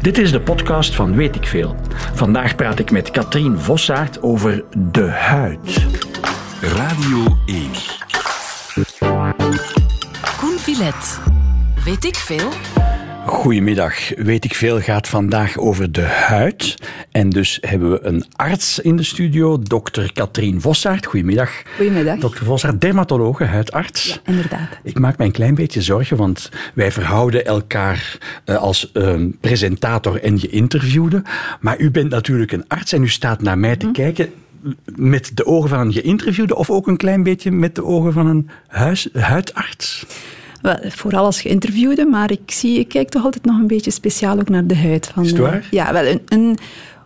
Dit is de podcast van Weet ik Veel. Vandaag praat ik met Katrien Vossaert over de huid. Radio 1. Koen Villet. Weet ik veel? Goedemiddag. Weet ik veel gaat vandaag over de huid. En dus hebben we een arts in de studio, dokter Katrien Vossaert. Goedemiddag. Goedemiddag. Dokter Vossaert, dermatologe, huidarts. Inderdaad. Ik maak mij een klein beetje zorgen, want wij verhouden elkaar eh, als eh, presentator en geïnterviewde. Maar u bent natuurlijk een arts en u staat naar mij te Mhm. kijken met de ogen van een geïnterviewde of ook een klein beetje met de ogen van een huis, huidarts? Wel, vooral als geïnterviewde, maar ik, zie, ik kijk toch altijd nog een beetje speciaal ook naar de huid. Van, Is het eh, waar? ja, wel, een, een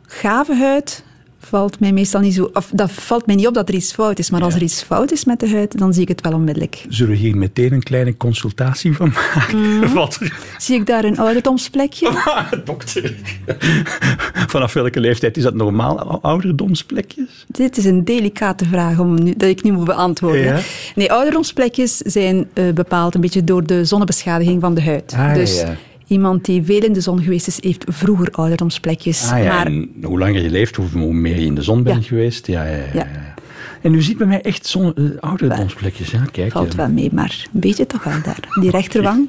gave huid valt mij meestal niet zo... Of dat valt mij niet op dat er iets fout is, maar als er iets fout is met de huid, dan zie ik het wel onmiddellijk. Zullen we hier meteen een kleine consultatie van maken? Mhm. Wat? Zie ik daar een ouderdomsplekje? Dokter. Vanaf welke leeftijd is dat normaal? Ouderdomsplekjes? Dit is een delicate vraag om nu, dat ik nu moet beantwoorden. Ja. Nee, ouderdomsplekjes zijn eh, bepaald een beetje door de zonnebeschadiging van de huid. Ah, dus ja. Iemand die veel in de zon geweest is, heeft vroeger ouderdomsplekjes. Ah ja, maar en hoe langer je leeft, hoe meer je in de zon bent Ja. geweest. Ja, ja, ja. Ja. ja. En u ziet bij mij echt zon, eh, ouderdomsplekjes. Ja, kijk. valt ja. wel mee, maar een beetje toch wel daar. Die rechterwang.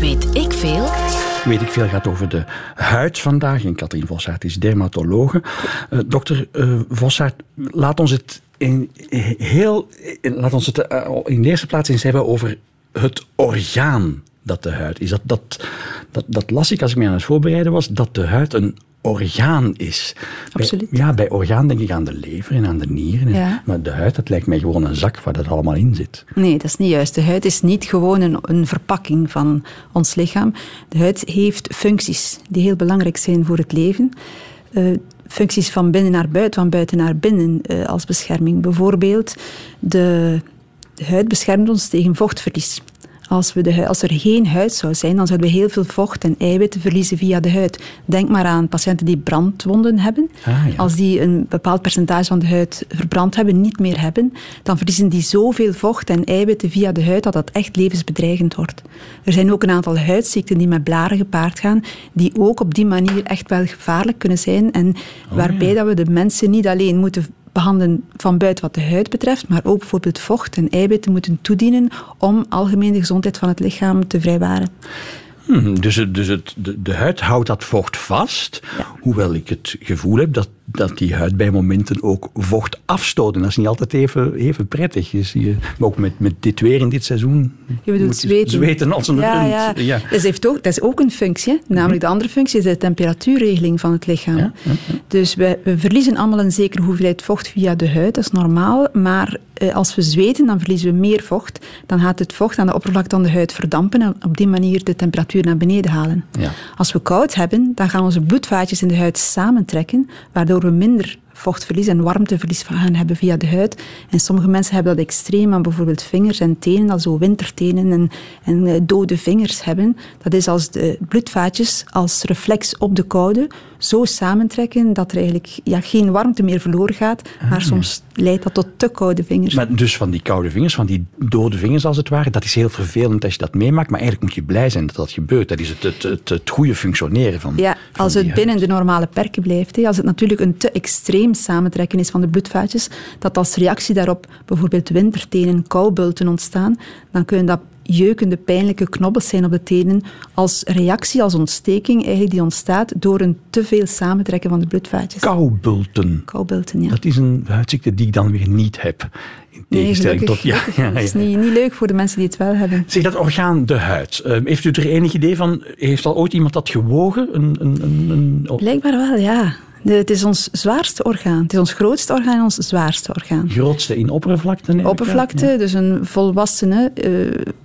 Weet ik veel? Weet ik veel gaat over de huid vandaag. En Katrien Vossaert is dermatologe. Eh, dokter eh, Vossaert, laat ons het in, heel, in- laat ons het in de eerste plaats eens hebben over het orgaan dat de huid is. Dat, dat, dat, dat las ik als ik me aan het voorbereiden was, dat de huid een orgaan is. Absoluut. Bij, ja, bij orgaan denk ik aan de lever en aan de nieren. Ja. Maar de huid, dat lijkt mij gewoon een zak waar dat allemaal in zit. Nee, dat is niet juist. De huid is niet gewoon een, een verpakking van ons lichaam. De huid heeft functies die heel belangrijk zijn voor het leven. Eh, functies van binnen naar buiten, van buiten naar binnen eh, als bescherming. Bijvoorbeeld, de, de huid beschermt ons tegen vochtverlies. Als, we de, als er geen huid zou zijn, dan zouden we heel veel vocht en eiwitten verliezen via de huid. Denk maar aan patiënten die brandwonden hebben. Ah, ja. Als die een bepaald percentage van de huid verbrand hebben, niet meer hebben, dan verliezen die zoveel vocht en eiwitten via de huid dat dat echt levensbedreigend wordt. Er zijn ook een aantal huidziekten die met blaren gepaard gaan, die ook op die manier echt wel gevaarlijk kunnen zijn en waarbij dat we de mensen niet alleen moeten behandelen van buiten wat de huid betreft, maar ook bijvoorbeeld vocht en eiwitten moeten toedienen om algemeen de gezondheid van het lichaam te vrijwaren. Hmm, dus het, dus het, de, de huid houdt dat vocht vast. Hoewel ik het gevoel heb dat, dat die huid bij momenten ook vocht afstoot. En dat is niet altijd even, even prettig. Je maar ook met, met dit weer in dit seizoen. Je bedoelt moet zweten. Zweten als een ja, rund. Ja. Dat, heeft ook, dat is ook een functie. Namelijk de andere functie is de temperatuurregeling van het lichaam. Ja, ja, Dus we, we verliezen allemaal een zekere hoeveelheid vocht via de huid. Dat is normaal. Maar eh, als we zweten, dan verliezen we meer vocht. Dan gaat het vocht aan de oppervlakte van de huid verdampen en op die manier de temperatuur naar beneden halen. Ja. Als we koud hebben, dan gaan onze bloedvaatjes in de huid samentrekken, waardoor we minder vochtverlies en warmteverlies gaan hebben via de huid. En sommige mensen hebben dat extreem aan bijvoorbeeld vingers en tenen, dat zo wintertenen en, en eh, dode vingers hebben. Dat is als de bloedvaatjes als reflex op de koude zo samentrekken dat er eigenlijk ja, geen warmte meer verloren gaat, maar soms leidt dat tot te koude vingers. Maar dus van die koude vingers, van die dode vingers als het ware, dat is heel vervelend als je dat meemaakt. Maar eigenlijk moet je blij zijn dat dat gebeurt. Dat is het, het, het, het goede functioneren van Ja, van als het huid. binnen de normale perken blijft. hè. Als het natuurlijk een te extreem samentrekken is van de bloedvaatjes, dat als reactie daarop bijvoorbeeld wintertenen, koubulten ontstaan, dan kunnen dat jeukende, pijnlijke knobbels zijn op de tenen als reactie, als ontsteking eigenlijk die ontstaat door een te veel samentrekken van de bloedvaatjes. Koubulten. Koubulten, ja. Dat is een huidziekte die ik dan weer niet heb. In Nee, tegenstelling tot... Ja, ja, Het is niet, niet leuk voor de mensen die het wel hebben. Zeg, dat orgaan, de huid. eh, heeft u er enig idee van? Heeft al ooit iemand dat gewogen? Een, een, een, een, Blijkbaar wel, ja. De- het is ons zwaarste orgaan. Het is ons grootste orgaan en ons zwaarste orgaan. grootste in oppervlakte? Oppervlakte, dus een volwassene, eh,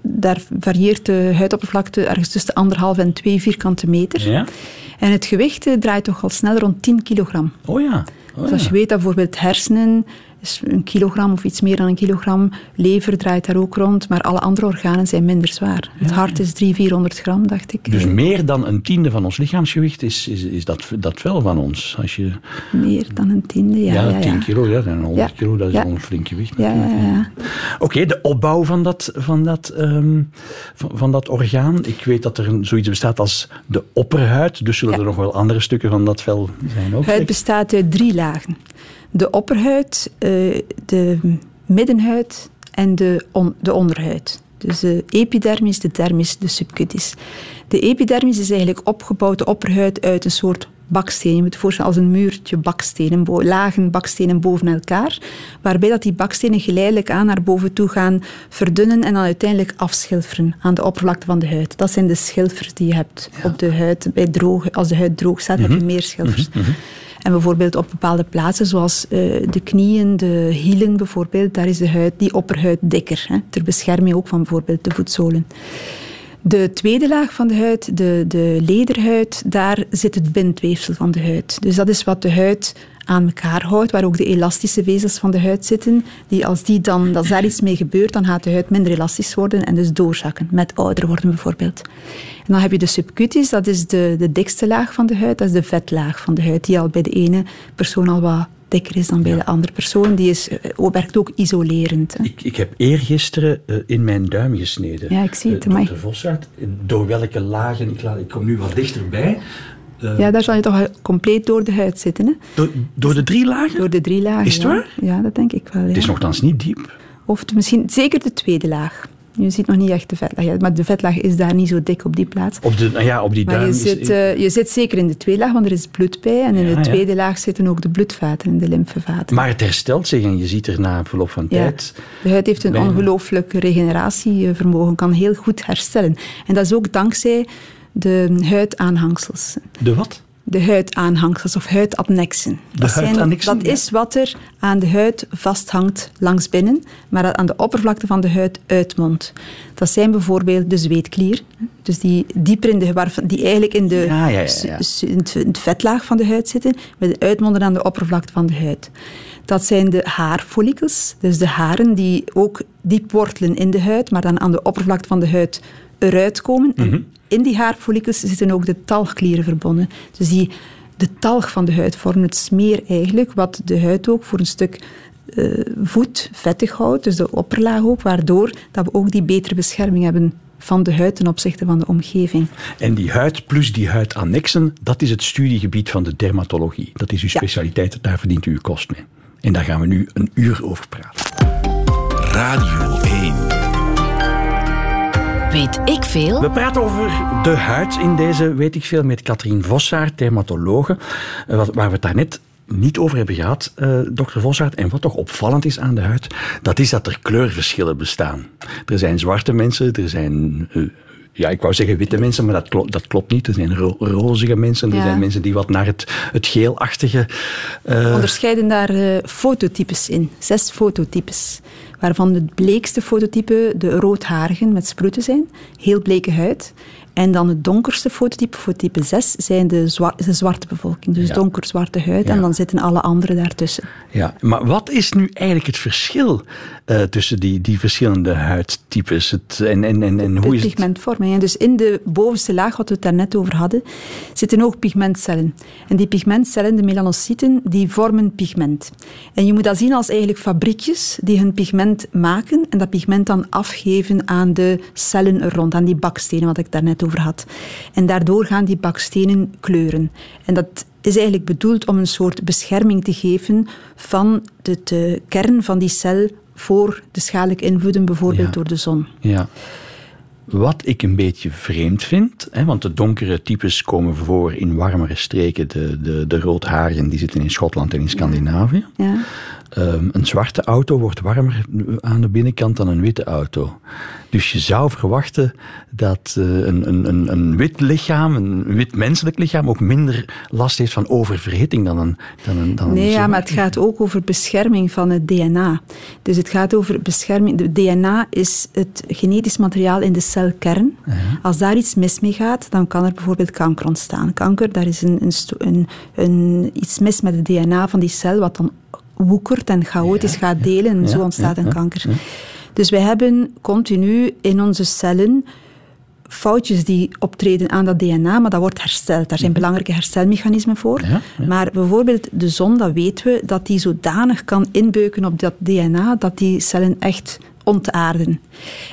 daar varieert de huidoppervlakte ergens tussen de anderhalf en twee vierkante meter. Ja? En het gewicht eh, draait toch al snel rond 10 kilogram. Oh ja. Oh, Dus als ja. je weet dat bijvoorbeeld hersenen Dus een kilogram of iets meer dan een kilogram. Lever draait daar ook rond, maar alle andere organen zijn minder zwaar. Het hart is 300, 400 gram, dacht ik. Dus meer dan een tiende van ons lichaamsgewicht is, is, is dat, dat wel van ons. Als je, Meer dan een tiende, ja. ja, ja, 10 ja. kilo, ja, en 100 Ja. kilo, dat is al een flink gewicht. Ja, ja, ja. Oké, de opbouw van dat, van, dat, ehm, van, van dat orgaan. Ik weet dat er een, zoiets bestaat als de opperhuid. Dus zullen er nog wel andere stukken van dat vel zijn ook. Huid bestaat uit drie lagen. De opperhuid, eh, de middenhuid en de, on- de onderhuid. Dus de epidermis, de dermis, de subcutis. De epidermis is eigenlijk opgebouwd, de opperhuid, uit een soort baksteen. Je moet je voorstellen als een muurtje bakstenen, lagen bakstenen boven elkaar, waarbij dat die bakstenen geleidelijk aan naar boven toe gaan verdunnen en dan uiteindelijk afschilferen aan de oppervlakte van de huid. Dat zijn de schilfers die je hebt op de huid. Bij droog, als de huid droog staat, heb je meer schilfers. En bijvoorbeeld op bepaalde plaatsen, zoals eh, de knieën, de hielen bijvoorbeeld, daar is de huid, die opperhuid dikker. Hè, ter bescherming ook van bijvoorbeeld de voetzolen. De tweede laag van de huid, de, de lederhuid, daar zit het bindweefsel van de huid. Dus dat is wat de huid aan elkaar houdt, waar ook de elastische vezels van de huid zitten. Die als, die dan, als daar iets mee gebeurt, dan gaat de huid minder elastisch worden en dus doorzakken, met ouder worden bijvoorbeeld. En dan heb je de subcutis, dat is de, de dikste laag van de huid, dat is de vetlaag van de huid, die al bij de ene persoon al wat dikker is dan bij de andere persoon. Die is, eh, werkt ook isolerend. hè. Ik, ik heb eergisteren eh, in mijn duim gesneden. Ja, ik zie het, amai. Dr. Vossaert, door welke lagen, ik, laat, ik kom nu wat dichterbij. Eh, Ja, daar zal je toch compleet door de huid zitten. Hè? door, door de drie lagen? Door de drie lagen. Is het ja. waar? Ja, dat denk ik wel. Ja. Het is nogthans niet diep. Of de- misschien zeker de tweede laag. Je ziet nog niet echt de vetlaag. Maar de vetlaag is daar niet zo dik op die plaats. Op, de, nou ja, op die Maar duim je zit, eh, je zit zeker in de tweede laag, want er is bloed bij. En in Ja, de ja. tweede laag zitten ook de bloedvaten en de lymfevaten. Maar het herstelt zich en je ziet er na verloop van tijd... De huid heeft een ongelooflijk regeneratievermogen, kan heel goed herstellen. En dat is ook dankzij de huidaanhangsels. De wat? De huidaanhangsels of. Dat, zijn- huidannexen, dat ja. is wat er aan de huid vasthangt langs binnen, maar dat aan de oppervlakte van de huid uitmondt. Dat zijn bijvoorbeeld de zweetklier, dus die dieper in de, die eigenlijk in de, Ja, ja, ja, in het vetlaag van de huid zitten, met uitmonden aan de oppervlakte van de huid. Dat zijn de haarfollikels, dus de haren die ook diep wortelen in de huid, maar dan aan de oppervlakte van de huid eruit komen. Mhm. En in die haarfollikels zitten ook de talgklieren verbonden. Dus die, de talg van de huid vormt het smeer eigenlijk, wat de huid ook voor een stuk eh, voet vettig houdt, dus de opperlaag ook, waardoor dat we ook die betere bescherming hebben van de huid ten opzichte van de omgeving. En die huid plus die huidannexen, dat is het studiegebied van de dermatologie. Dat is uw Ja. specialiteit, daar verdient u uw kost mee. En daar gaan we nu een uur over praten. Radio 1. Weet ik veel? We praten over de huid in deze, weet ik veel, met Katrien Vossaert, dermatologe, eh, wat- waar we het daarnet niet over hebben gehad, eh dokter Vossaert. En wat toch opvallend is aan de huid, dat is dat er kleurverschillen bestaan. Er zijn zwarte mensen, er zijn... eh, ja, ik wou zeggen witte mensen, maar dat klopt, dat klopt niet. Er zijn ro- rozige mensen, er Ja. zijn mensen die wat naar het, het geelachtige... eh, onderscheiden daar eh, fototypes in. Zes fototypes. Waarvan het bleekste fototype de roodharigen met sproeten zijn. Heel bleke huid. En dan het donkerste fototype, fototype 6, zijn de, zwa- de zwarte bevolking. Dus Ja. donkerzwarte huid. Ja. En dan zitten alle anderen daartussen. Ja, maar wat is nu eigenlijk het verschil eh, tussen die, die verschillende huidtypes? Het, en, en, en, en hoe is het? pigmentvorming. En Dus in de bovenste laag, wat we het daarnet over hadden, zitten ook pigmentcellen. En die pigmentcellen, de melanocyten, die vormen pigment. En je moet dat zien als eigenlijk fabriekjes die hun pigment maken en dat pigment dan afgeven aan de cellen er rond, aan die bakstenen, wat ik daarnet over had. En daardoor gaan die bakstenen kleuren. En dat is eigenlijk bedoeld om een soort bescherming te geven van de, de kern van die cel voor de schadelijke invloeden, bijvoorbeeld Ja. door de zon. Ja. Wat ik een beetje vreemd vind, hè, want de donkere types komen voor in warmere streken. De, de, de roodharigen die zitten in Schotland en in Scandinavië. Ja. Ehm, een zwarte auto wordt warmer aan de binnenkant dan een witte auto. Dus je zou verwachten dat eh, een, een, een, wit lichaam, een wit menselijk lichaam, ook minder last heeft van oververhitting dan een. Dan een dan een Nee, ja, maar het gaat ook over bescherming van het DNA. Dus het gaat over bescherming. De DNA is het genetisch materiaal in de celkern. Als daar iets mis mee gaat, dan kan er bijvoorbeeld kanker ontstaan. Kanker, daar is een, een, een, iets mis met het DNA van die cel, wat dan woekert en chaotisch gaat delen. En zo ontstaat een kanker. Dus wij hebben continu in onze cellen foutjes die optreden aan dat DNA, maar dat wordt hersteld. Daar zijn Mhm. belangrijke herstelmechanismen voor. Maar bijvoorbeeld de zon, dat weten we, dat die zodanig kan inbeuken op dat DNA, dat die cellen echt ontaarden.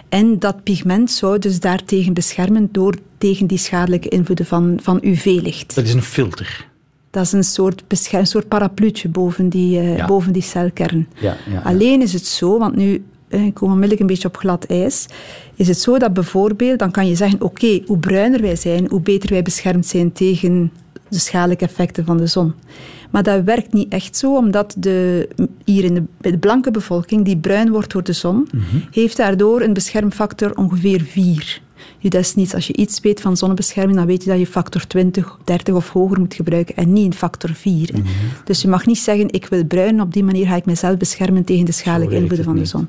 En dat pigment zou dus daartegen beschermen door tegen die schadelijke invloeden van, van UV-licht. Dat is een filter. Dat is een soort, een soort parapluutje boven die, eh, Ja. boven die celkern. Ja, ja. Alleen is het zo, want nu ik kom onmiddellijk een beetje op glad ijs, is het zo dat bijvoorbeeld, dan kan je zeggen, oké, hoe bruiner wij zijn, hoe beter wij beschermd zijn tegen de schadelijke effecten van de zon. Maar dat werkt niet echt zo, omdat de, hier in de, de blanke bevolking, die bruin wordt door de zon, Mhm. heeft daardoor een beschermfactor ongeveer 4. Is niets. Als je iets weet van zonnebescherming, dan weet je dat je factor 20, 30 of hoger moet gebruiken en niet een factor 4. Mhm. Dus je mag niet zeggen, ik wil bruin, op die manier ga ik mezelf beschermen tegen de schadelijke invloeden van de zon.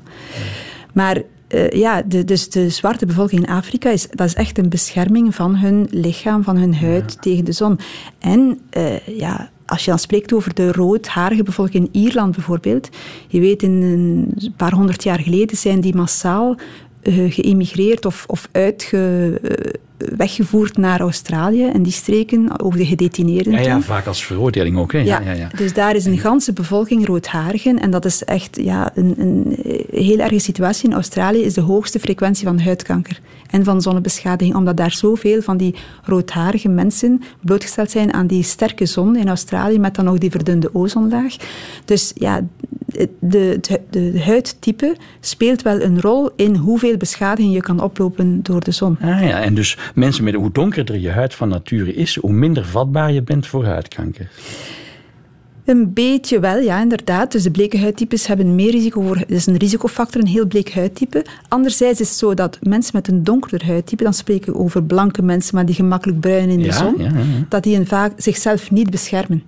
Maar eh, ja, de, dus de zwarte bevolking in Afrika, is, dat is echt een bescherming van hun lichaam, van hun huid tegen de zon. En eh, ja, als je dan spreekt over de roodharige bevolking in Ierland bijvoorbeeld, je weet, in een paar honderd jaar geleden zijn die massaal eh, geëmigreerd of, of uitge, eh, weggevoerd naar Australië en die streken, ook de gedetineerden Ja, ja, vaak als veroordeling ook. Hè? Ja, ja, ja. Dus daar is een ganse bevolking roodharigen. En dat is echt ja, een, een heel erge situatie. In Australië is de hoogste frequentie van huidkanker en van zonnebeschadiging. Omdat daar zoveel van die roodharige mensen blootgesteld zijn aan die sterke zon in Australië. Met dan nog die verdunde ozonlaag. Dus ja, de, de, de huidtype speelt wel een rol in hoeveel beschadiging je kan oplopen door de zon. Ah, ja. En dus mensen met hoe donkerder je huid van nature is, hoe minder vatbaar je bent voor huidkanker. Een beetje wel, ja, inderdaad. Dus de bleke huidtypes hebben meer risico voor... Dat is een risicofactor, een heel bleek huidtype. Anderzijds is het zo dat mensen met een donkerder huidtype, dan spreken we over blanke mensen, maar die gemakkelijk bruin in de Ja, zon, ja, ja. dat die een vaak zichzelf niet beschermen.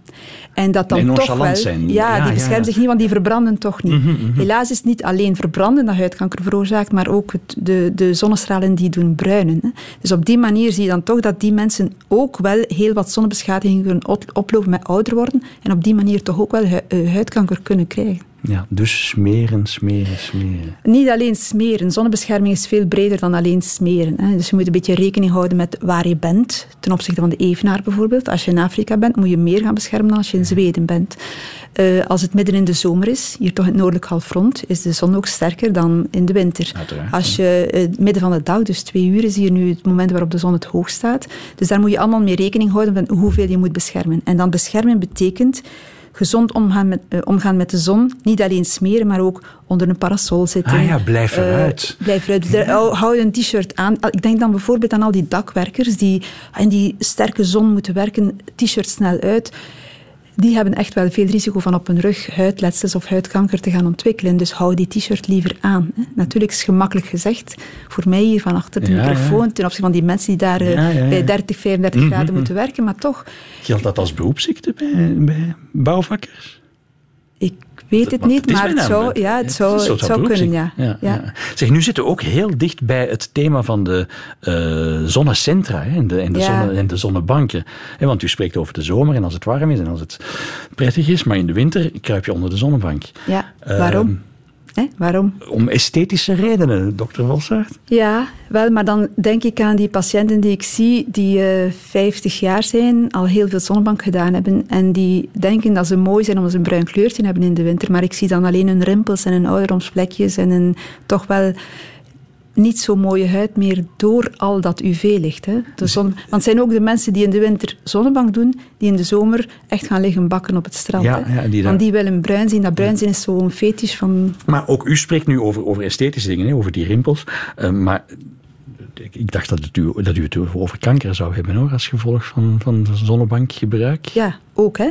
En dat dan toch wel... zijn. Ja, die beschermen zich niet, want die verbranden toch niet. Mhm, mhm. Helaas is het niet alleen verbranden dat huidkanker veroorzaakt, maar ook het, de, de zonnestralen die doen bruinen. Hè. Dus op die manier zie je dan toch dat die mensen ook wel heel wat zonnebeschadiging kunnen op- oplopen met ouder worden en op die manier toch ook wel hu- eh, huidkanker kunnen krijgen. Ja, dus smeren, smeren, smeren. Niet alleen smeren. Zonnebescherming is veel breder dan alleen smeren. Hè. Dus je moet een beetje rekening houden met waar je bent. Ten opzichte van de evenaar bijvoorbeeld. Als je in Afrika bent, moet je meer gaan beschermen dan als je in Zweden bent. Eh, als het midden in de zomer is, hier toch in het noordelijk halfrond, is de zon ook sterker dan in de winter. Uiteraard, Als je eh, midden van de dag, dus twee uur, is hier nu het moment waarop de zon het hoogst staat. Dus daar moet je allemaal mee rekening houden van hoeveel je moet beschermen. En dan beschermen betekent gezond omgaan met, eh, omgaan met de zon. Niet alleen smeren, maar ook onder een parasol zitten. Ah ja, blijf eruit. blijf eruit. Hou een t-shirt aan. Ik denk dan bijvoorbeeld aan al die dakwerkers die in die sterke zon moeten werken. T-shirt snel uit. Die hebben echt wel veel risico van op hun rug huidletsels of huidkanker te gaan ontwikkelen. Dus hou die t-shirt liever aan. hè. Natuurlijk is het gemakkelijk gezegd voor mij hier van achter de Ja, ja. microfoon ten opzichte van die mensen die daar eh, Ja, bij 30, 35 Mhm, graden mhm. moeten werken. Maar toch, Geldt dat als beroepsziekte bij, bij bouwvakkers? ik weet het niet, maar het zou, ja, het zou, het kunnen, ja. ja. ja. Zeg, nu zitten we ook heel dicht bij het thema van de eh, zonnecentra hè, en, de, en, de zonne, en de zonnebanken. Hè, want u spreekt over de zomer en als het warm is en als het prettig is, maar in de winter kruip je onder de zonnebank. Ja, Ehm, waarom? Hè, waarom? Om esthetische redenen, dokter Wolsaert. Ja, wel, maar dan denk ik aan die patiënten die ik zie die eh 50 jaar zijn, al heel veel zonnebank gedaan hebben en die denken dat ze mooi zijn omdat ze een bruin kleurtje hebben in de winter, maar ik zie dan alleen hun rimpels en hun ouderdomsplekjes en een toch wel niet zo mooie huid meer door al dat UV-licht. Hè. De zon, want het zijn ook de mensen die in de winter zonnebank doen, die in de zomer echt gaan liggen bakken op het strand. Ja, hè. ja, die daar- Want die willen bruin zien. Dat bruin zien is zo'n fetish van... Maar ook u spreekt nu over, over esthetische dingen, hè, over die rimpels. Eh, maar ik, dacht dat, het u, dat u het over kanker zou hebben hoor, als gevolg van, van zonnebankgebruik. Ja, ook. Hè.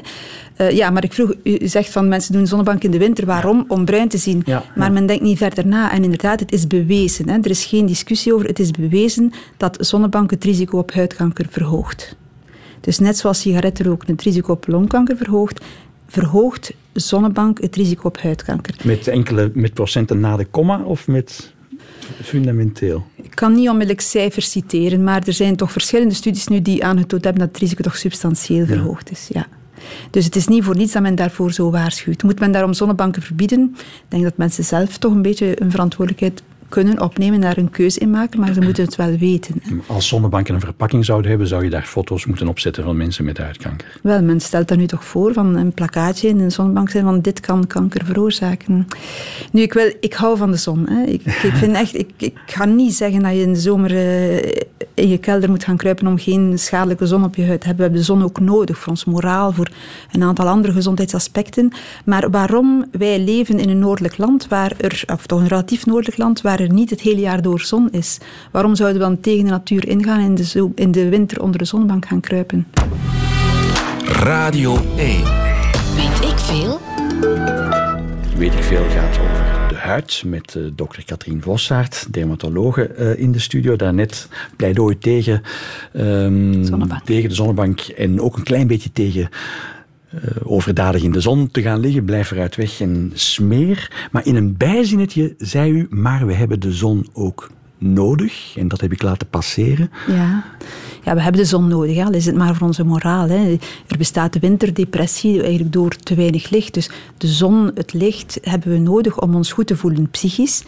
Eh, ja, maar ik vroeg, u zegt van mensen doen zonnebank in de winter. Waarom? Om bruin te zien. Ja, maar ja. men denkt niet verder na. En inderdaad, het is bewezen. Hè. Er is geen discussie over. Het is bewezen dat zonnebank het risico op huidkanker verhoogt. Dus net zoals sigarettenroken het risico op longkanker verhoogt, verhoogt zonnebank het risico op huidkanker. Met enkele met procenten na de komma of met fundamenteel? Ik kan niet onmiddellijk cijfers citeren, maar er zijn toch verschillende studies nu die aangetoond hebben dat het risico toch substantieel verhoogd is. Ja. Dus het is niet voor niets dat men daarvoor zo waarschuwt. Moet men daarom zonnebanken verbieden? Ik denk dat mensen zelf toch een beetje een verantwoordelijkheid kunnen opnemen, daar een keuze in maken, maar ze moeten het wel weten. hè. Als zonnebanken een verpakking zouden hebben, zou je daar foto's moeten opzetten van mensen met huidkanker. Wel, men stelt daar nu toch voor van een plakkaatje in een zonnebank zijn van dit kan kanker veroorzaken. Nu, ik, wil, ik hou van de zon. Hè. Ik, ik, vind echt, ik, ik ga niet zeggen dat je in de zomer eh, in je kelder moet gaan kruipen om geen schadelijke zon op je huid te hebben. We hebben de zon ook nodig voor ons moraal, voor een aantal andere gezondheidsaspecten. Maar waarom wij leven in een noordelijk land, waar er, of toch een relatief noordelijk land, waar er niet het hele jaar door zon is? Waarom zouden we dan tegen de natuur ingaan en in de, zo- in de winter onder de zonnebank gaan kruipen? Radio 1. Weet ik veel? Weet ik veel gaat over de huid met eh, dokter Katrien Vossaert, dermatologe eh, in de studio. Daarnet pleidooi tegen, ehm, tegen de zonnebank en ook een klein beetje tegen overdadig in de zon te gaan liggen. Blijf eruit weg en smeer. Maar in een bijzinnetje zei u, maar we hebben de zon ook nodig. En dat heb ik laten passeren. Ja. ja, we hebben de zon nodig, al is het maar voor onze moraal. Hè. Er bestaat de winterdepressie eigenlijk door te weinig licht. Dus de zon, het licht, hebben we nodig om ons goed te voelen psychisch.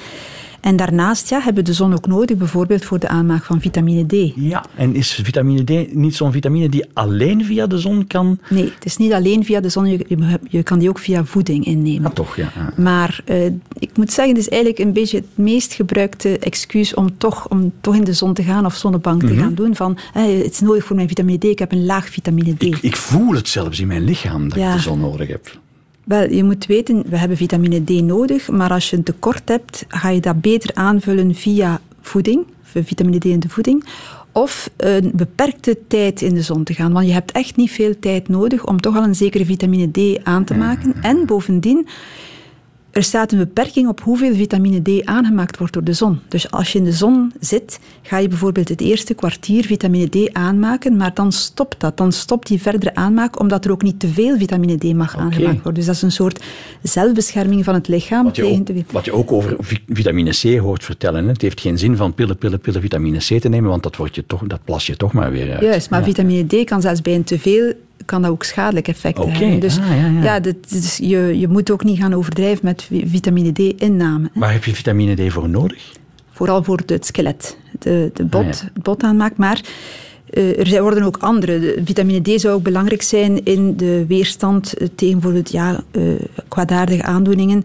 En daarnaast ja, hebben we de zon ook nodig, bijvoorbeeld voor de aanmaak van vitamine D. Ja, en is vitamine D niet zo'n vitamine die alleen via de zon kan? Nee, het is niet alleen via de zon, je, je, je kan die ook via voeding innemen. Ah, toch, ja. Maar eh, ik moet zeggen, het is eigenlijk een beetje het meest gebruikte excuus om toch, om toch in de zon te gaan of zonnebank te gaan doen. Van, eh, het is nodig voor mijn vitamine D, ik heb een laag vitamine D. Ik, ik voel het zelfs in mijn lichaam dat Ja. ik de zon nodig heb. Wel, je moet weten, we hebben vitamine D nodig, maar als je een tekort hebt, ga je dat beter aanvullen via voeding, vitamine D in de voeding, of een beperkte tijd in de zon te gaan. Want je hebt echt niet veel tijd nodig om toch al een zekere vitamine D aan te maken. En bovendien, er staat een beperking op hoeveel vitamine D aangemaakt wordt door de zon. Dus als je in de zon zit, ga je bijvoorbeeld het eerste kwartier vitamine D aanmaken, maar dan stopt dat. Dan stopt die verdere aanmaak, omdat er ook niet te veel vitamine D mag aangemaakt worden. Dus dat is een soort zelfbescherming van het lichaam Wat je, tegen ook, te veel. wat je ook over vi- vitamine C hoort vertellen. Hè. Het heeft geen zin van pillen, pillen, pillen vitamine C te nemen, want dat, wordt je toch, dat plas je toch maar weer uit. Juist, maar Ja. vitamine D kan zelfs bij een teveel kan dat ook schadelijke effecten Oké, hebben. Dus ah, ja, ja. dat, dus je, je moet ook niet gaan overdrijven met vi- vitamine D-inname. Waar heb je vitamine D voor nodig? Vooral voor het skelet, de, de bot, Ah, ja. het bot aanmaakt. Maar eh, er worden ook andere. De vitamine D zou ook belangrijk zijn in de weerstand eh, tegen bijvoorbeeld ja, eh, kwaadaardige aandoeningen.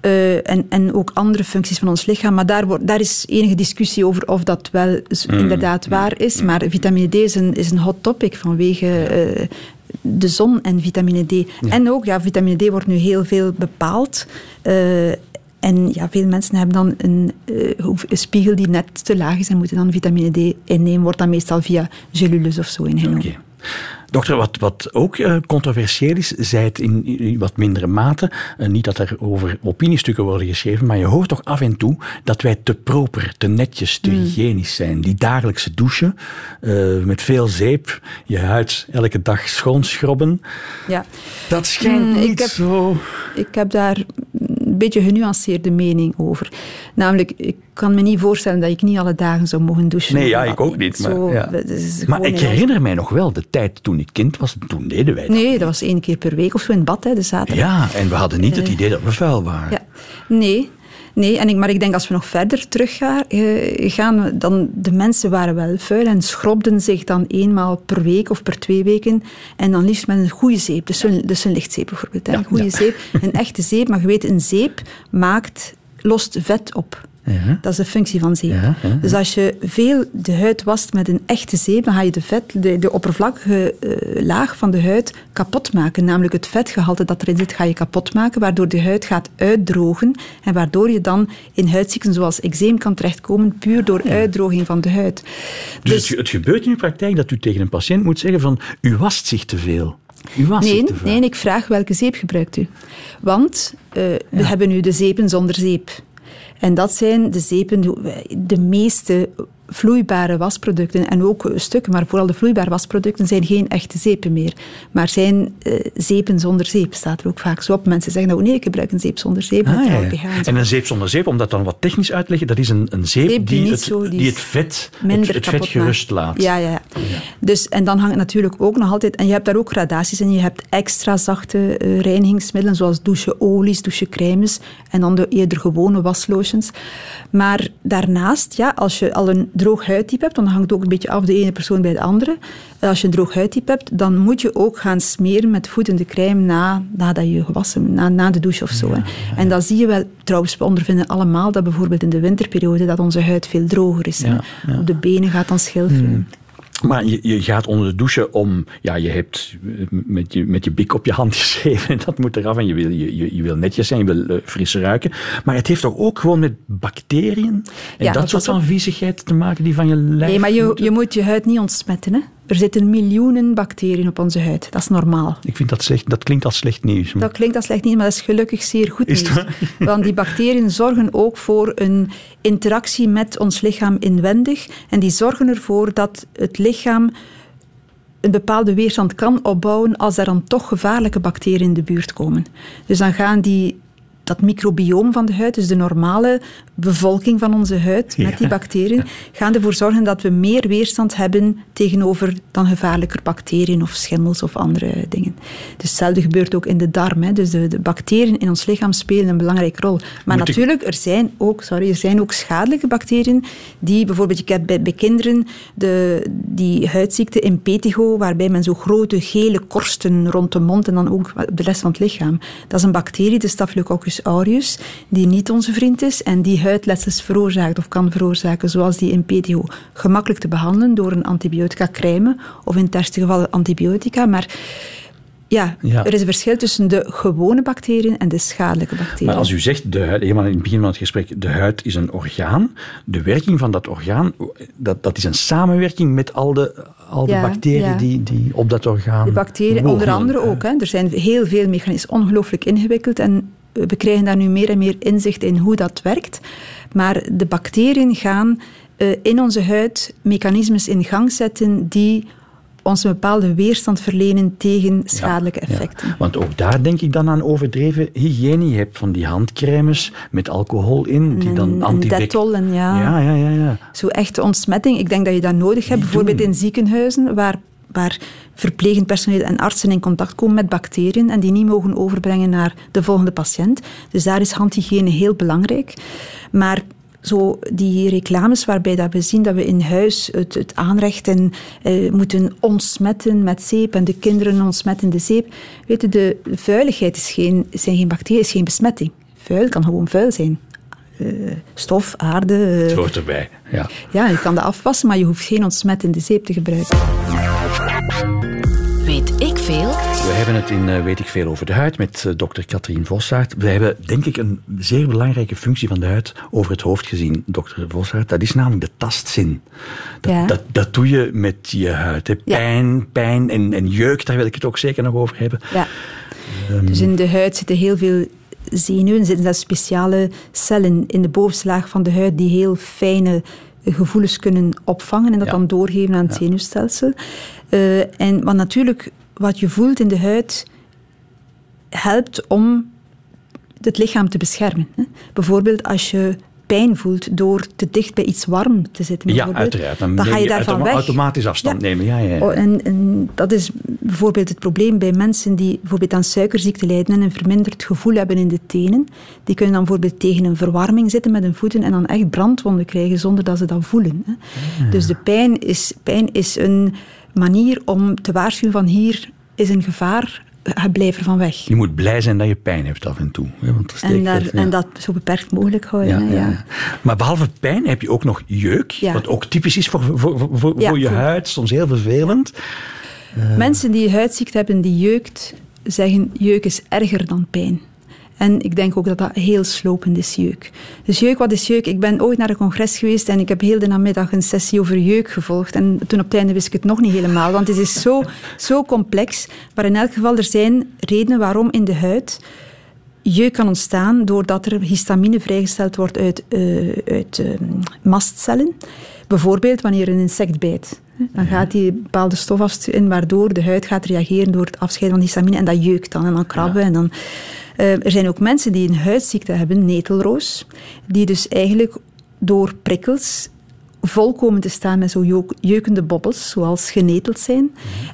Eh, en, en ook andere functies van ons lichaam. Maar daar, wordt, daar is enige discussie over of dat wel Mm. inderdaad waar is. Maar vitamine D is een, is een hot topic vanwege eh, de zon en vitamine D. En ook, ja, vitamine D wordt nu heel veel bepaald. Eh, en ja, veel mensen hebben dan een, spiegel die net te laag is en moeten dan vitamine D innemen. Wordt dan meestal via gelules of zo ingenomen. Oké. Dokter, wat, wat ook eh, controversieel is, zij het in, in wat mindere mate, eh, niet dat er over opiniestukken worden geschreven, maar je hoort toch af en toe dat wij te proper, te netjes, te hygiënisch zijn. Die dagelijkse douchen, eh, met veel zeep, je huid elke dag schoonschrobben, Ja. dat schijnt Mm, ik niet heb- zo... Ik heb daar beetje genuanceerde mening over. Namelijk, ik kan me niet voorstellen dat ik niet alle dagen zou mogen douchen. Nee, ja, ik ook niet. Maar, Zo, ja. maar ik herinner mij nog wel de tijd toen ik kind was, toen deden wij dat. Nee, dat was één keer per week of zo in bad, hè, de zaterdag. Ja, en we hadden niet het Eh, idee dat we vuil waren. Ja, nee. Nee, en ik, maar ik denk als we nog verder terug gaan, eh, dan de mensen waren wel vuil en schrobden zich dan eenmaal per week of per twee weken. En dan liefst met een goede zeep, dus een, dus een lichtzeep bijvoorbeeld. Hè. Een goede ja. zeep, een echte zeep. Maar je weet, een zeep maakt, lost vet op. Ja. Dat is de functie van zeep. Ja, ja, Dus als je veel de huid wast met een echte zeep, dan ga je de, vet, de, de oppervlakkige eh, laag van de huid kapot maken. Namelijk het vetgehalte dat erin zit, ga je kapot maken, waardoor de huid gaat uitdrogen en waardoor je dan in huidziekten zoals eczeem kan terechtkomen, puur door uitdroging van de huid. Dus, het, het gebeurt in uw praktijk dat u tegen een patiënt moet zeggen van u wast zich te veel. Nee, zich te veel. nee, ik vraag welke zeep gebruikt u? Want eh, we hebben nu de zeepen zonder zeep. En dat zijn de zeepen, de meeste vloeibare wasproducten en ook stukken, maar vooral de vloeibare wasproducten zijn geen echte zeepen meer. Maar zijn uh, zeepen zonder zeep, staat er ook vaak zo op. Mensen zeggen nou nee, ik gebruik een zeep zonder zeep. Ah, ja. En een zeep zonder zeep, om dat dan wat technisch uit te leggen, dat is een, een zeep, zeep die, die, het, zo, die, die, het vet, het, het vet gerust laat. Ja, ja, ja. Dus, en dan hangt het natuurlijk ook nog altijd, en je hebt daar ook gradaties in, je hebt extra zachte uh, reinigingsmiddelen, zoals doucheolies, douchecremes, en dan de eerder gewone waslotions. Maar daarnaast, ja, als je al een droog huidtype hebt, dan hangt het ook een beetje af de ene persoon bij de andere. Als je een droog huidtype hebt, dan moet je ook gaan smeren met voedende crème na, nadat je gewassen, na, na de douche of zo. En dat zie je wel, trouwens, we ondervinden allemaal dat bijvoorbeeld in de winterperiode dat onze huid veel droger is. Ja, Op de benen gaat dan schilferen. Hmm. Maar je, je, gaat onder de douche om, ja, je hebt met je, met je bik op je hand geschreven en dat moet eraf en je wil, je, je wil netjes zijn, je wil uh, fris ruiken. Maar het heeft toch ook gewoon met bacteriën en ja, dat, soort van viezigheid te maken die van je lijf... Nee, maar je, je moet je huid niet ontsmetten, hè. Er zitten miljoenen bacteriën op onze huid. Dat is normaal. Ik vind dat slecht. Dat klinkt als slecht nieuws. Dat klinkt als slecht nieuws, maar dat is gelukkig zeer goed nieuws. Want die bacteriën zorgen ook voor een interactie met ons lichaam inwendig. En die zorgen ervoor dat het lichaam een bepaalde weerstand kan opbouwen als er dan toch gevaarlijke bacteriën in de buurt komen. Dus dan gaan die dat microbioom van de huid, dus de normale bevolking van onze huid met die bacteriën, gaan ervoor zorgen dat we meer weerstand hebben tegenover dan gevaarlijker bacteriën of schimmels of andere dingen. Dus hetzelfde gebeurt ook in de darm. Hè. Dus de, de, bacteriën in ons lichaam spelen een belangrijke rol. Maar natuurlijk, er zijn, ook, sorry, er zijn ook schadelijke bacteriën die bijvoorbeeld, ik heb bij, bij kinderen de, die huidziekte impetigo, waarbij men zo grote gele korsten rond de mond en dan ook de rest van het lichaam. Dat is een bacterie, de Staphylococcus aureus, die niet onze vriend is en die huidletsels veroorzaakt of kan veroorzaken, zoals die in PTO, gemakkelijk te behandelen door een antibiotica crème of in het ergste geval antibiotica. Maar ja, er is een verschil tussen de gewone bacteriën en de schadelijke bacteriën. Maar als u zegt, de huid, helemaal in het begin van het gesprek, de huid is een orgaan. De werking van dat orgaan, dat, dat is een samenwerking met al de, al de bacteriën Die, die op dat orgaan De bacteriën, onder andere ook. Hè. Er zijn heel veel mechanismen, ongelooflijk ingewikkeld. En we krijgen daar nu meer en meer inzicht in hoe dat werkt. Maar de bacteriën gaan uh, in onze huid mechanismes in gang zetten die ons een bepaalde weerstand verlenen tegen schadelijke effecten. Ja, want ook daar denk ik dan aan overdreven hygiëne. Je hebt van die handcrèmes met alcohol in, die dan antibacteriële... ja. Ja, ja, ja, ja. Zo echte ontsmetting, ik denk dat je dat nodig hebt. bijvoorbeeld in ziekenhuizen, waar waar verplegend personeel en artsen in contact komen met bacteriën en die niet mogen overbrengen naar de volgende patiënt. Dus daar is handhygiëne heel belangrijk. Maar zo die reclames waarbij dat we zien dat we in huis het, het aanrechten eh, moeten ontsmetten met zeep en de kinderen ontsmetten de zeep. Weet de vuiligheid is geen, zijn geen bacteriën, is geen besmetting. Vuil kan gewoon vuil zijn. Uh, stof, aarde. Uh, het hoort erbij, ja. Ja, je kan dat afwassen, maar je hoeft geen ontsmettende zeep te gebruiken. Weet ik veel? We hebben het in uh, Weet ik veel over de huid met dokter Katrien Vossaert. We hebben denk ik een zeer belangrijke functie van de huid over het hoofd gezien, dokter Vossaert. Dat is namelijk de tastzin. Dat, ja. dat, dat doe je met je huid. Hè. Pijn, ja. pijn en, en jeuk, daar wil ik het ook zeker nog over hebben. Ja. Um, dus in de huid zitten heel veel zenuwen, zitten daar speciale cellen in de bovenste laag van de huid die heel fijne gevoelens kunnen opvangen en dat ja. dan doorgeven aan het ja. zenuwstelsel. Uh, en, maar natuurlijk, wat je voelt in de huid helpt om het lichaam te beschermen. Hè. Bijvoorbeeld als je pijn voelt door te dicht bij iets warm te zitten. Ja, uiteraard. Dan, dan ga je, je daarvan weg. automatisch afstand ja. nemen. Ja, ja, ja. Oh, en, en, dat is bijvoorbeeld het probleem bij mensen die bijvoorbeeld aan suikerziekte lijden en een verminderd gevoel hebben in de tenen. Die kunnen dan bijvoorbeeld tegen een verwarming zitten met hun voeten en dan echt brandwonden krijgen zonder dat ze dat voelen. Hè. Ja. Dus de pijn is, pijn is een manier om te waarschuwen van hier is een gevaar blijf er van weg. Je moet blij zijn dat je pijn hebt af en toe. Hè, want dat en, daar, ja. en, dat zo beperkt mogelijk houden. Ja, ja. Maar behalve pijn heb je ook nog jeuk, wat ook typisch is voor, voor, voor, voor je huid, soms heel vervelend. Uh. Mensen die huidziekte hebben die jeukt, zeggen jeuk is erger dan pijn. En ik denk ook dat dat heel slopend is, jeuk. Dus jeuk, wat is jeuk? Ik ben ooit naar een congres geweest en ik heb heel de namiddag een sessie over jeuk gevolgd. En toen op het einde wist ik het nog niet helemaal, want het is zo, zo complex. Maar in elk geval, er zijn redenen waarom in de huid jeuk kan ontstaan doordat er histamine vrijgesteld wordt uit, uh, uit uh, mastcellen. Bijvoorbeeld wanneer een insect bijt. Dan gaat die bepaalde stof afsturen, waardoor de huid gaat reageren door het afscheiden van histamine. En dat jeukt dan en dan krabben. En dan, uh, er zijn ook mensen die een huidziekte hebben, netelroos, die dus eigenlijk door prikkels volkomen te staan met zo jeukende bobbels, zoals geneteld zijn.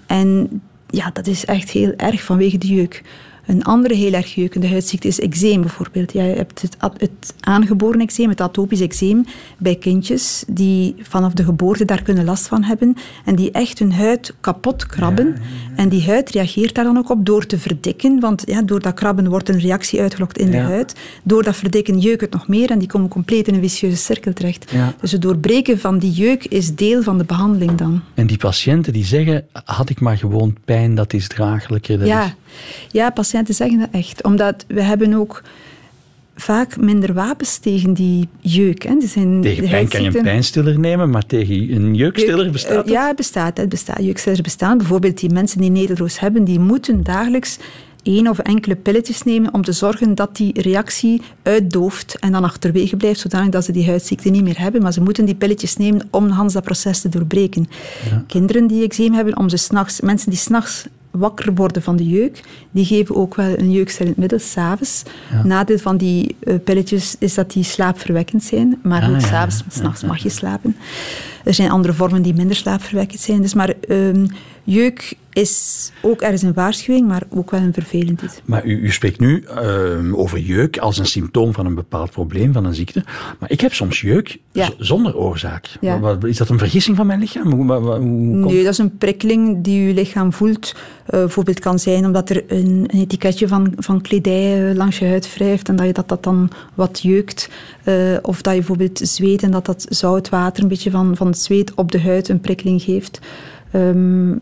En ja, dat is echt heel erg vanwege de jeuk. Een andere heel erg jeukende huidziekte is eczeem bijvoorbeeld. Ja, je hebt het, het aangeboren eczeem, het atopisch eczeem, bij kindjes die vanaf de geboorte daar kunnen last van hebben en die echt hun huid kapot krabben. En die huid reageert daar dan ook op door te verdikken, want ja, door dat krabben wordt een reactie uitgelokt in de huid. Door dat verdikken jeukt het nog meer en die komen compleet in een vicieuze cirkel terecht. Dus het doorbreken van die jeuk is deel van de behandeling dan. En die patiënten die zeggen, had ik maar gewoon pijn, dat is draaglijker. Dat ja. Is... ja, patiënten zeggen dat echt. Omdat we hebben ook vaak minder wapens tegen die jeuk. Hè. Zijn tegen pijn kan je een pijnstiller nemen, maar tegen een jeukstiller bestaat het? Ja, het bestaat. Het bestaat. Jeukstillers bestaan. Bijvoorbeeld die mensen die netelroos hebben, die moeten dagelijks één of enkele pilletjes nemen om te zorgen dat die reactie uitdooft en dan achterwege blijft, zodanig dat ze die huidziekte niet meer hebben. Maar ze moeten die pilletjes nemen om Hans dat proces te doorbreken. Kinderen die eczeem hebben, om ze s'nachts, mensen die s'nachts wakker worden van de jeuk. Die geven ook wel een jeukstillend middel, s'avonds. Ja. Nadeel van die uh, pilletjes is dat die slaapverwekkend zijn. Maar ah, ja, s'avonds, s'nachts mag je slapen. Er zijn andere vormen die minder slaapverwekkend zijn. Dus maar um, jeuk is ook ergens een waarschuwing, maar ook wel een vervelend iets. Maar u, u spreekt nu uh, over jeuk als een symptoom van een bepaald probleem, van een ziekte. Maar ik heb soms jeuk ja. zonder oorzaak. Ja. Is dat een vergissing van mijn lichaam? Hoe, hoe, hoe nee, dat is een prikkeling die uw lichaam voelt. Uh, bijvoorbeeld kan zijn omdat er een, een etiketje van, van kledij uh, langs je huid wrijft en dat je dat, dat dan wat jeukt. Uh, of dat je bijvoorbeeld zweet en dat dat zoutwater een beetje van, van het zweet op de huid een prikkeling geeft. Um,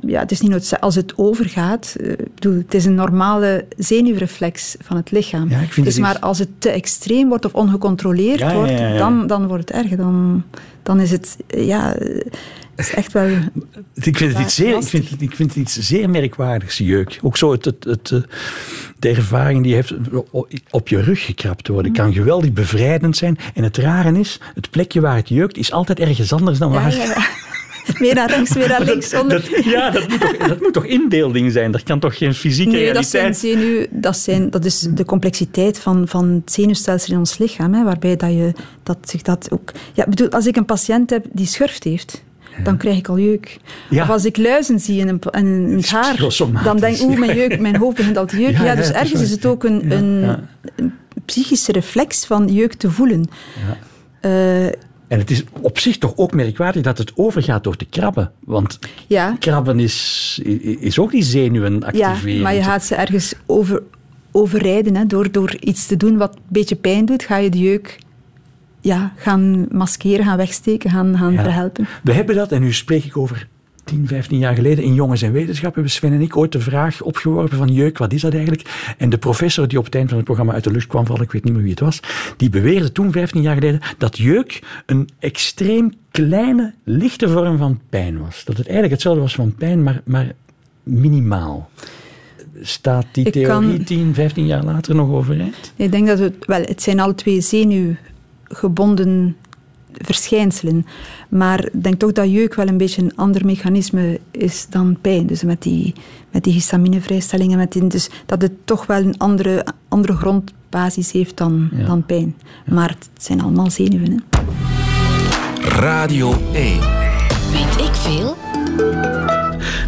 ja, het is niet noodzakelijk. Als het overgaat, uh, bedoel, het is een normale zenuwreflex van het lichaam. Ja, dus het maar als het te extreem wordt of ongecontroleerd ja, wordt, Dan, dan wordt het erg. Dan, dan is het, ja, is echt wel. Ik vind het iets zeer, ik vind, ik vind het iets zeer merkwaardigs, jeuk. Ook zo het, het, het, eh, de ervaring die heeft op je rug gekrapt worden, kan geweldig bevrijdend zijn. En het rare is, het plekje waar het jeukt, is altijd ergens anders dan waar. meer naar rechts, meer naar links. Dat, ja, dat moet, toch, dat moet toch inbeelding zijn? Dat kan toch geen fysieke nee, realiteit zijn? Dat, zijn zenuw, dat, zijn, dat is de complexiteit van, van het zenuwstelsel in ons lichaam. Hè, waarbij dat je, dat zich dat ook... Ja, bedoel, als ik een patiënt heb die schurft heeft, dan krijg ik al jeuk. Ja. Of als ik luizen zie in, een, in, het haar, dan denk ik, oeh, mijn, jeuk, mijn hoofd begint al te jeuken. Ja, dus ergens is het ook een, een, een, psychische reflex van jeuk te voelen. Uh, en het is op zich toch ook merkwaardig dat het overgaat door te krabben. Want ja. krabben is, is ook die zenuwen activeren. Ja, maar je gaat ze ergens over, overrijden. Hè. Door, door iets te doen wat een beetje pijn doet, ga je de jeuk ja, gaan maskeren, gaan wegsteken, gaan, gaan verhelpen. We hebben dat, en nu spreek ik over 10, 15 jaar geleden in Jongens en Wetenschap hebben Sven en ik ooit de vraag opgeworpen van jeuk, wat is dat eigenlijk? En de professor die op het eind van het programma uit de lucht kwam vallen, ik weet niet meer wie het was, die beweerde toen, 15 jaar geleden, dat jeuk een extreem kleine, lichte vorm van pijn was. Dat het eigenlijk hetzelfde was van pijn, maar, maar minimaal. Staat die theorie 10, 15 jaar later nog overeind? Ik denk dat het, wel, het zijn alle twee zenuwgebonden verschijnselen. Maar ik denk toch dat jeuk wel een beetje een ander mechanisme is dan pijn. Dus met die, met die histaminevrijstellingen. Met die, dus dat het toch wel een andere, andere grondbasis heeft dan, dan pijn. Maar het zijn allemaal zenuwen. Hè. Radio 1. Weet ik veel?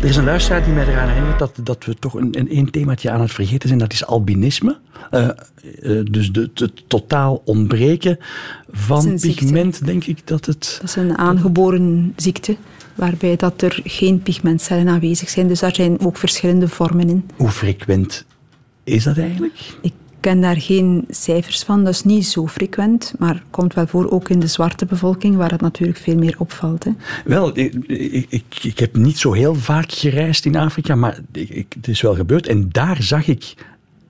Er is een luisteraar die mij eraan herinnert dat, dat we toch een, een, een themaatje aan het vergeten zijn. Dat is albinisme. Uh, uh, dus het totaal ontbreken van pigment, denk ik dat het... Dat is een aangeboren ziekte, waarbij dat er geen pigmentcellen aanwezig zijn. Dus daar zijn ook verschillende vormen in. Hoe frequent is dat eigenlijk? Ik ken daar geen cijfers van, dat is niet zo frequent, maar komt wel voor ook in de zwarte bevolking, waar het natuurlijk veel meer opvalt. Hè. Wel, ik, ik, ik, heb niet zo heel vaak gereisd in Afrika, maar ik, het is wel gebeurd. En daar zag ik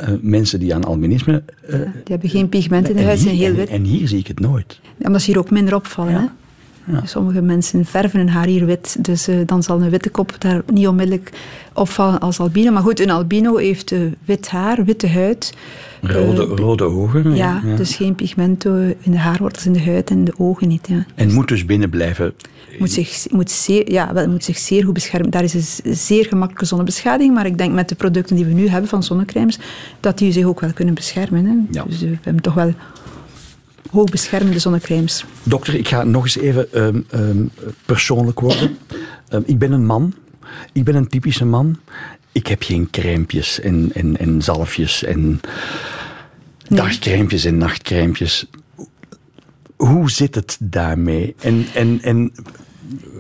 uh, mensen die aan albinisme... Uh, die hebben geen pigment in de huid, zijn heel wit. En, hier zie ik het nooit. Ja, omdat ze hier ook minder opvallen. Ja. Hè? Sommige mensen verven hun haar hier wit, dus uh, dan zal een witte kop daar niet onmiddellijk opvallen als albino. Maar goed, een albino heeft uh, wit haar, witte huid. Rode, uh, rode ogen. Ja, ja, dus geen pigmento in de haarwortels, in de huid en de ogen niet. Ja. En moet dus binnen blijven moet zich, moet zeer, ja, wel, moet zich zeer goed beschermen. Daar is een zeer gemakkelijke zonnebeschadiging, maar ik denk met de producten die we nu hebben van zonnecremes, dat die zich ook wel kunnen beschermen. Hè. Ja. Dus we hebben toch wel hoogbeschermende zonnecremes. Dokter, ik ga nog eens even um, um, persoonlijk worden. Um, ik ben een man. Ik ben een typische man. Ik heb geen crèmpjes en, en, en zalfjes en nee. dagcrèmpjes en nachtcrèmpjes. Hoe zit het daarmee? En, en, en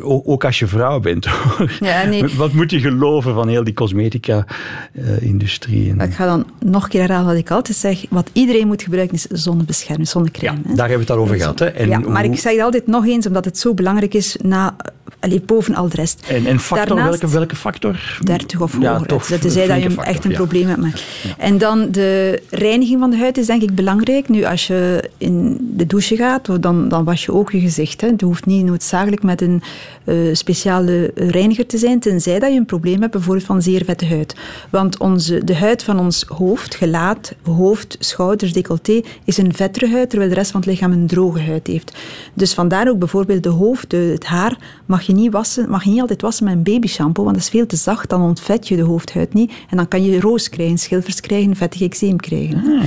ook als je vrouw bent. Ja, nee. Wat moet je geloven van heel die cosmetica-industrie? Ik ga dan nog een keer herhalen wat ik altijd zeg. Wat iedereen moet gebruiken is zonnebescherming, zonnecreme. Ja, daar hebben we het al over gehad. Hè? En ja, maar hoe... ik zeg het altijd nog eens, omdat het zo belangrijk is na, allee, boven al de rest. En, en factor, Daarnaast, welke, welke factor? 30 of hoger. Ja, dat is dat je factor, echt een ja. probleem hebt. Maar. Ja. En dan de reiniging van de huid is denk ik belangrijk. Nu, als je in de douche gaat, dan, dan was je ook je gezicht. Hè. Het hoeft niet noodzakelijk met een uh, speciale reiniger te zijn, tenzij dat je een probleem hebt bijvoorbeeld van zeer vette huid. Want onze, de huid van ons hoofd, gelaat, hoofd, schouders, decolleté, is een vettere huid, terwijl de rest van het lichaam een droge huid heeft. Dus vandaar ook bijvoorbeeld de hoofd, de, het haar, mag je, niet wassen, mag je niet altijd wassen met een babyshampoo, want dat is veel te zacht, dan ontvet je de hoofdhuid niet. En dan kan je roos krijgen, schilfers krijgen, vettig eczeem krijgen. Ah,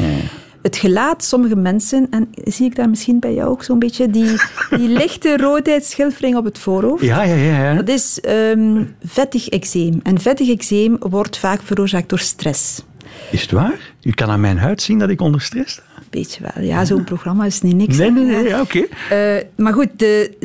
het gelaat, sommige mensen, en zie ik daar misschien bij jou ook zo'n beetje, die, die lichte roodheid, schilfering op het voorhoofd. Ja, ja, ja. ja. Dat is um, vettig eczeem. En vettig eczeem wordt vaak veroorzaakt door stress. Is het waar? U kan aan mijn huid zien dat ik onder stress sta? Beetje wel. Ja, zo'n programma is niet niks. Nee, nee, nee. Ja, oké. Okay. Uh, maar goed, de,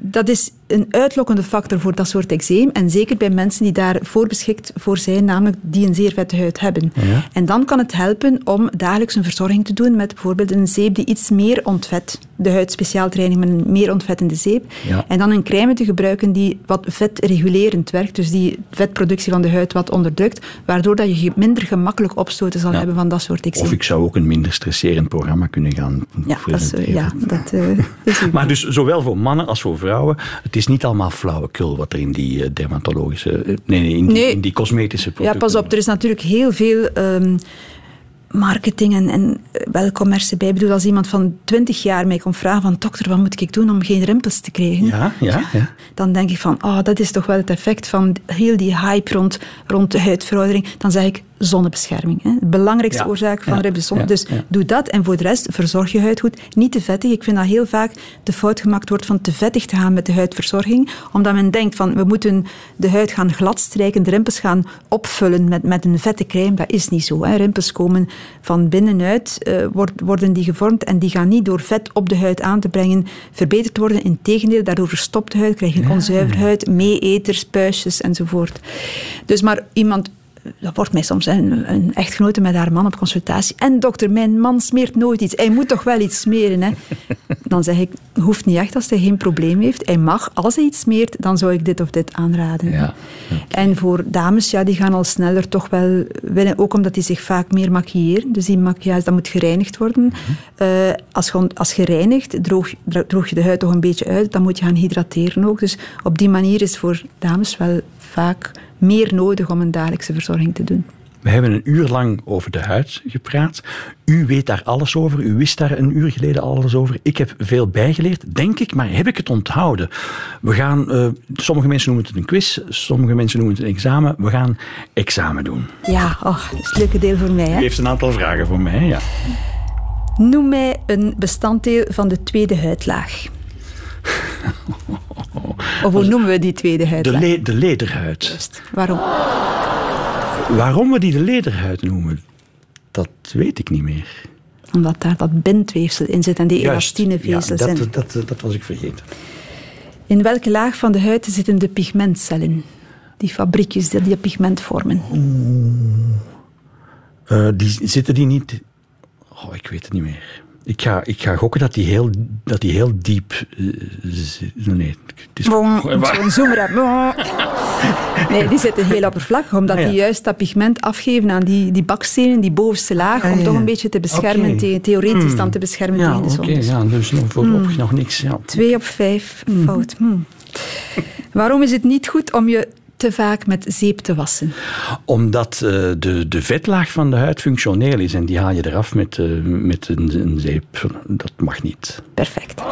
dat is een uitlokkende factor voor dat soort eczeem. En zeker bij mensen die daarvoor beschikt voor zijn, namelijk die een zeer vette huid hebben. Ja. En dan kan het helpen om dagelijks een verzorging te doen met bijvoorbeeld een zeep die iets meer ontvet. De huid speciaal te reinigen met een meer ontvettende zeep. Ja. En dan een crème te gebruiken die wat vetregulerend werkt. Dus die vetproductie van de huid wat onderdrukt. Waardoor dat je minder gemakkelijk opstoten zal Ja. hebben van dat soort eczeem. Of ik zou ook een minder stresserend programma kunnen gaan Ja, dat is, ja, dat uh, is ook Maar dus zowel voor mannen als voor vrouwen, het is niet allemaal flauwekul wat er in die uh, dermatologische, uh, nee, nee, in, die, Nee. in die cosmetische Ja, producten. pas op. Er is natuurlijk heel veel ehm, marketing en, en eh, wel commercie bij. Ik bedoel, als iemand van 20 jaar mij komt vragen van dokter, wat moet ik doen om geen rimpels te krijgen? Ja, ja, ja. Dan denk ik van, oh, dat is toch wel het effect van heel die hype rond, rond de huidveroudering. Dan zeg ik zonnebescherming. Hè. De belangrijkste Ja, oorzaak van ja, Dus doe dat en voor de rest verzorg je huid goed. Niet te vettig. Ik vind dat heel vaak de fout gemaakt wordt van te vettig te gaan met de huidverzorging. Omdat men denkt van, we moeten de huid gaan gladstrijken, de rimpels gaan opvullen met, met een vette crème. Dat is niet zo. Hè. Rimpels komen van binnenuit, eh, worden die gevormd en die gaan niet door vet op de huid aan te brengen verbeterd worden. Integendeel, daardoor verstopt de huid, krijg je onzuiver huid, meeeters, puistjes enzovoort. Dus maar iemand dat wordt mij soms een, een echtgenote met haar man op consultatie. En dokter, mijn man smeert nooit iets. Hij moet toch wel iets smeren, hè? Dan zeg ik, hoeft niet echt als hij geen probleem heeft. Hij mag, als hij iets smeert, dan zou ik dit of dit aanraden. Ja, En voor dames, ja, die gaan al sneller toch wel willen, ook omdat die zich vaak meer maquilleren. Dus die maquillage, dat moet gereinigd worden. Eh, als, je, als je reinigt, droog, droog je de huid toch een beetje uit. Dan moet je gaan hydrateren ook. Dus op die manier is voor dames wel vaak meer nodig om een dagelijkse verzorging te doen. We hebben een uur lang over de huid gepraat. U weet daar alles over. U wist daar een uur geleden alles over. Ik heb veel bijgeleerd, denk ik, maar heb ik het onthouden? We gaan, eh, sommige mensen noemen het een quiz, sommige mensen noemen het een examen. We gaan examen doen. Ja, oh, dat is het leuke deel voor mij. U Hè? heeft een aantal vragen voor mij, ja. Noem mij een bestanddeel van de tweede huidlaag. Of hoe noemen we die tweede De, huidlaag? le- de lederhuid. Juist. Waarom? Waarom we die de lederhuid noemen, dat weet ik niet meer. Omdat daar dat bindweefsel in zit en die Juist. elastinevezels. Ja, in. dat, dat, dat was ik vergeten. In welke laag van de huid zitten de pigmentcellen? Die fabriekjes die dat pigment vormen. Eh, die, zitten die niet... Oh, ik weet het niet meer. Ik ga, ik ga gokken dat die heel, dat die heel diep... eh, nee, ik- is Zo'n zoemer. Nee, die zitten heel oppervlakkig, omdat Ah, ja. die juist dat pigment afgeven aan die, die bakstenen, die bovenste laag, Ah, om ja, toch een beetje te beschermen, Oké. tegen, theoretisch Hmm. dan te beschermen Ja, tegen de oké, zon. Dus ja, dus nog voorlopig nog niks. Ja. Twee op vijf fout. Hmm. Waarom is het niet goed om je te vaak met zeep te wassen? Omdat eh, de, de vetlaag van de huid functioneel is en die haal je eraf met, eh, met een, een zeep. Dat mag niet. Perfect.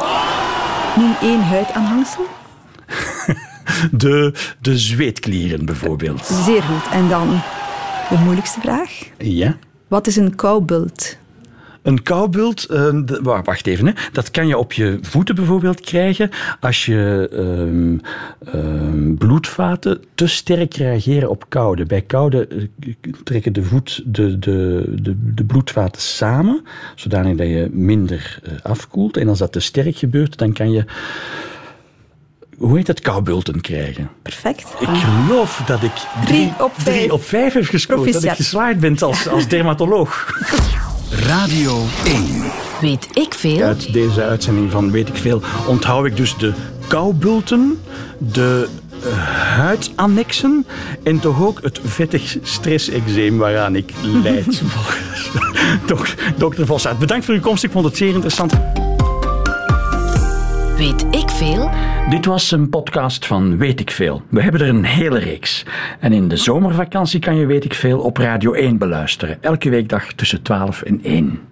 Noem één huidaanhangsel. De, de zweetklieren bijvoorbeeld. Zeer goed. En dan de moeilijkste vraag. Ja. Wat is een koubult? Een koubult, eh, wa- wacht even, hè. dat kan je op je voeten bijvoorbeeld krijgen als je ehm, ehm, bloedvaten te sterk reageren op koude. Bij koude eh, trekken de voet de, de, de, de bloedvaten samen, zodanig dat je minder eh, afkoelt. En als dat te sterk gebeurt, dan kan je, hoe heet het, koubulten krijgen. Perfect. Ik geloof dat ik Drie op vijf. drie op vijf heb gescoord, dat ik geslaagd ben als, als dermatoloog. Radio 1. Weet ik veel? Uit deze uitzending van Weet ik Veel onthoud ik dus de koubulten, de eh, huidannexen en toch ook het vettig stressexeem waaraan ik lijd. Dok- Dokter Vossaert, bedankt voor uw komst. Ik vond het zeer interessant. Weet ik veel? Dit was een podcast van Weet ik Veel. We hebben er een hele reeks. En in de zomervakantie kan je Weet ik Veel op Radio 1 beluisteren. Elke weekdag tussen 12 en 1.